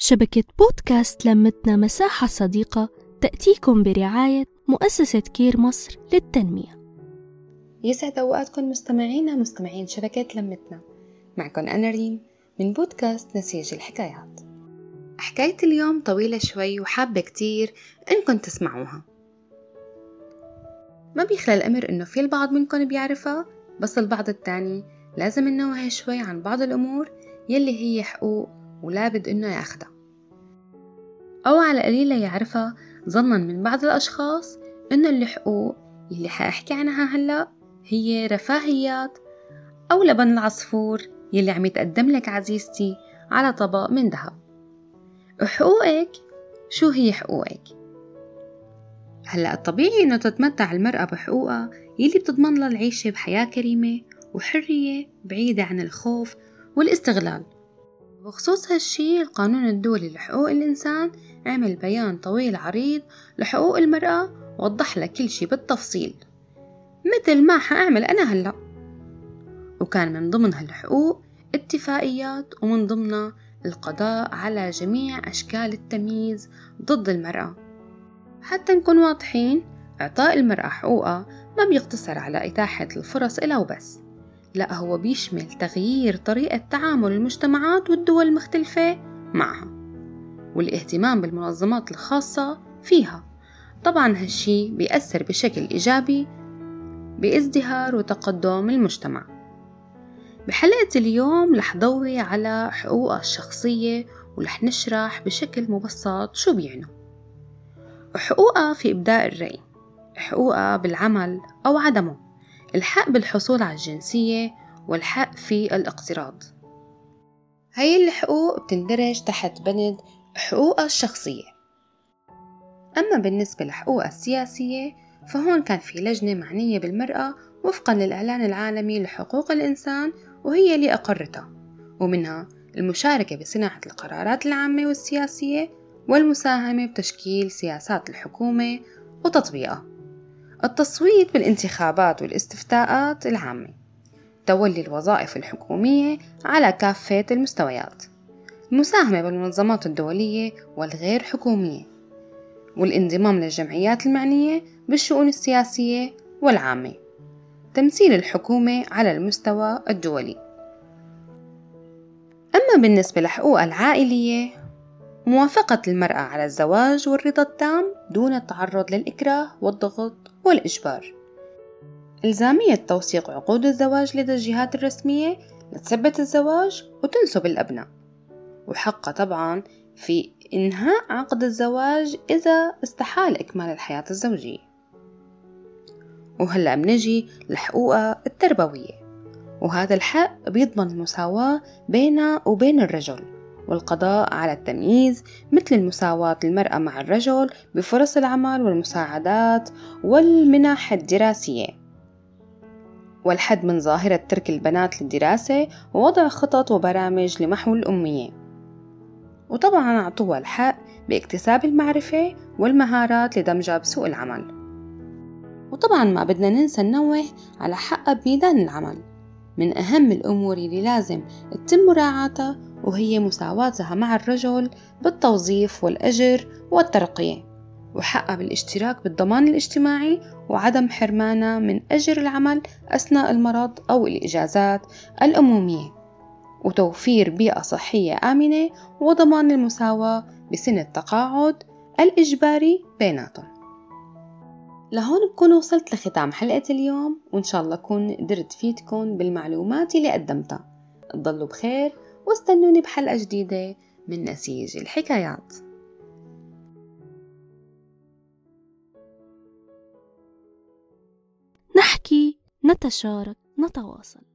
شبكة بودكاست لمتنا مساحة صديقة تأتيكم برعاية مؤسسة كير مصر للتنمية. يسعد أوقاتكم مستمعينا مستمعين شبكة لمتنا. معكم أنا ريم من بودكاست نسيج الحكايات. حكاية اليوم طويلة شوي وحابة كتير إنكم تسمعوها. ما بيخلى الأمر إنه في البعض منكم بيعرفها بس البعض التاني لازم ننوه شوي عن بعض الأمور يلي هي حقوق ولا بد إنه ياخدها أو على قليلة يعرفها ظنا من بعض الأشخاص إنه الحقوق يلي حأحكي عنها هلأ هي رفاهيات أو لبن العصفور يلي عم يتقدم لك عزيزتي على طبق من ذهب. حقوقك؟ شو هي حقوقك؟ هلأ الطبيعي إنه تتمتع المرأة بحقوقها يلي بتضمن لها العيشة بحياة كريمة وحرية بعيدة عن الخوف والاستغلال. بخصوص هالشي القانون الدولي لحقوق الإنسان عمل بيان طويل عريض لحقوق المرأة وضح لها كل شي بالتفصيل. مثل ما حأعمل أنا هلأ. وكان من ضمن هالحقوق اتفاقيات ومن ضمنها القضاء على جميع أشكال التمييز ضد المرأة. حتى نكون واضحين إعطاء المرأة حقوقها ما بيقتصر على إتاحة الفرص إلها وبس. لا هو بيشمل تغيير طريقة تعامل المجتمعات والدول المختلفة معها والاهتمام بالمنظمات الخاصة فيها. طبعا هالشي بيأثر بشكل إيجابي بازدهار وتقدم المجتمع. بحلقة اليوم رح ضوي على حقوقها الشخصية ورح نشرح بشكل مبسط شو بيعنوا. حقوقها في إبداء الرأي حقوقها بالعمل أو عدمه. الحق بالحصول على الجنسية والحق في الاقتراض. هاي الحقوق بتندرج تحت بند حقوقها الشخصية. أما بالنسبة لحقوقها السياسية فهون كان في لجنة معنية بالمرأة وفقا للإعلان العالمي لحقوق الإنسان وهي اللي أقرتها ومنها المشاركة بصناعة القرارات العامة والسياسية والمساهمة بتشكيل سياسات الحكومة وتطبيقها. التصويت بالانتخابات والاستفتاءات العامة. تولي الوظائف الحكومية على كافة المستويات. المساهمة بالمنظمات الدولية والغير حكومية. والانضمام للجمعيات المعنية بالشؤون السياسية والعامة. تمثيل الحكومة على المستوى الدولي. أما بالنسبة لحقوق العائلية موافقة المرأة على الزواج والرضا التام دون التعرض للإكراه والضغط والإجبار. إلزامية توثيق عقود الزواج لدى الجهات الرسمية لتثبت الزواج وتنسب الأبناء. وحقها طبعا في إنهاء عقد الزواج إذا استحال إكمال الحياة الزوجية. وهلأ بنجي لحقوقها التربوية. وهذا الحق بيضمن المساواة بينها وبين الرجل. والقضاء على التمييز مثل المساواة المرأة مع الرجل بفرص العمل والمساعدات والمنح الدراسية. والحد من ظاهرة ترك البنات للدراسة ووضع خطط وبرامج لمحو الأمية. وطبعا أعطوها الحق باكتساب المعرفة والمهارات لدمجها بسوق العمل. وطبعا ما بدنا ننسى ننوه على حقها بميدان العمل. من أهم الأمور اللي لازم تتم مراعاتها وهي مساواتها مع الرجل بالتوظيف والأجر والترقية. وحقها بالاشتراك بالضمان الاجتماعي وعدم حرمانها من أجر العمل أثناء المرض أو الإجازات الأمومية. وتوفير بيئة صحية آمنة وضمان المساواة بسن التقاعد الإجباري بيناتهم. لهون بكون وصلت لختام حلقة اليوم وإن شاء الله أكون قدرت فيدكم بالمعلومات اللي قدمتها. تضلوا بخير واستنوني بحلقة جديدة من نسيج الحكايات. نحكي نتشارك نتواصل.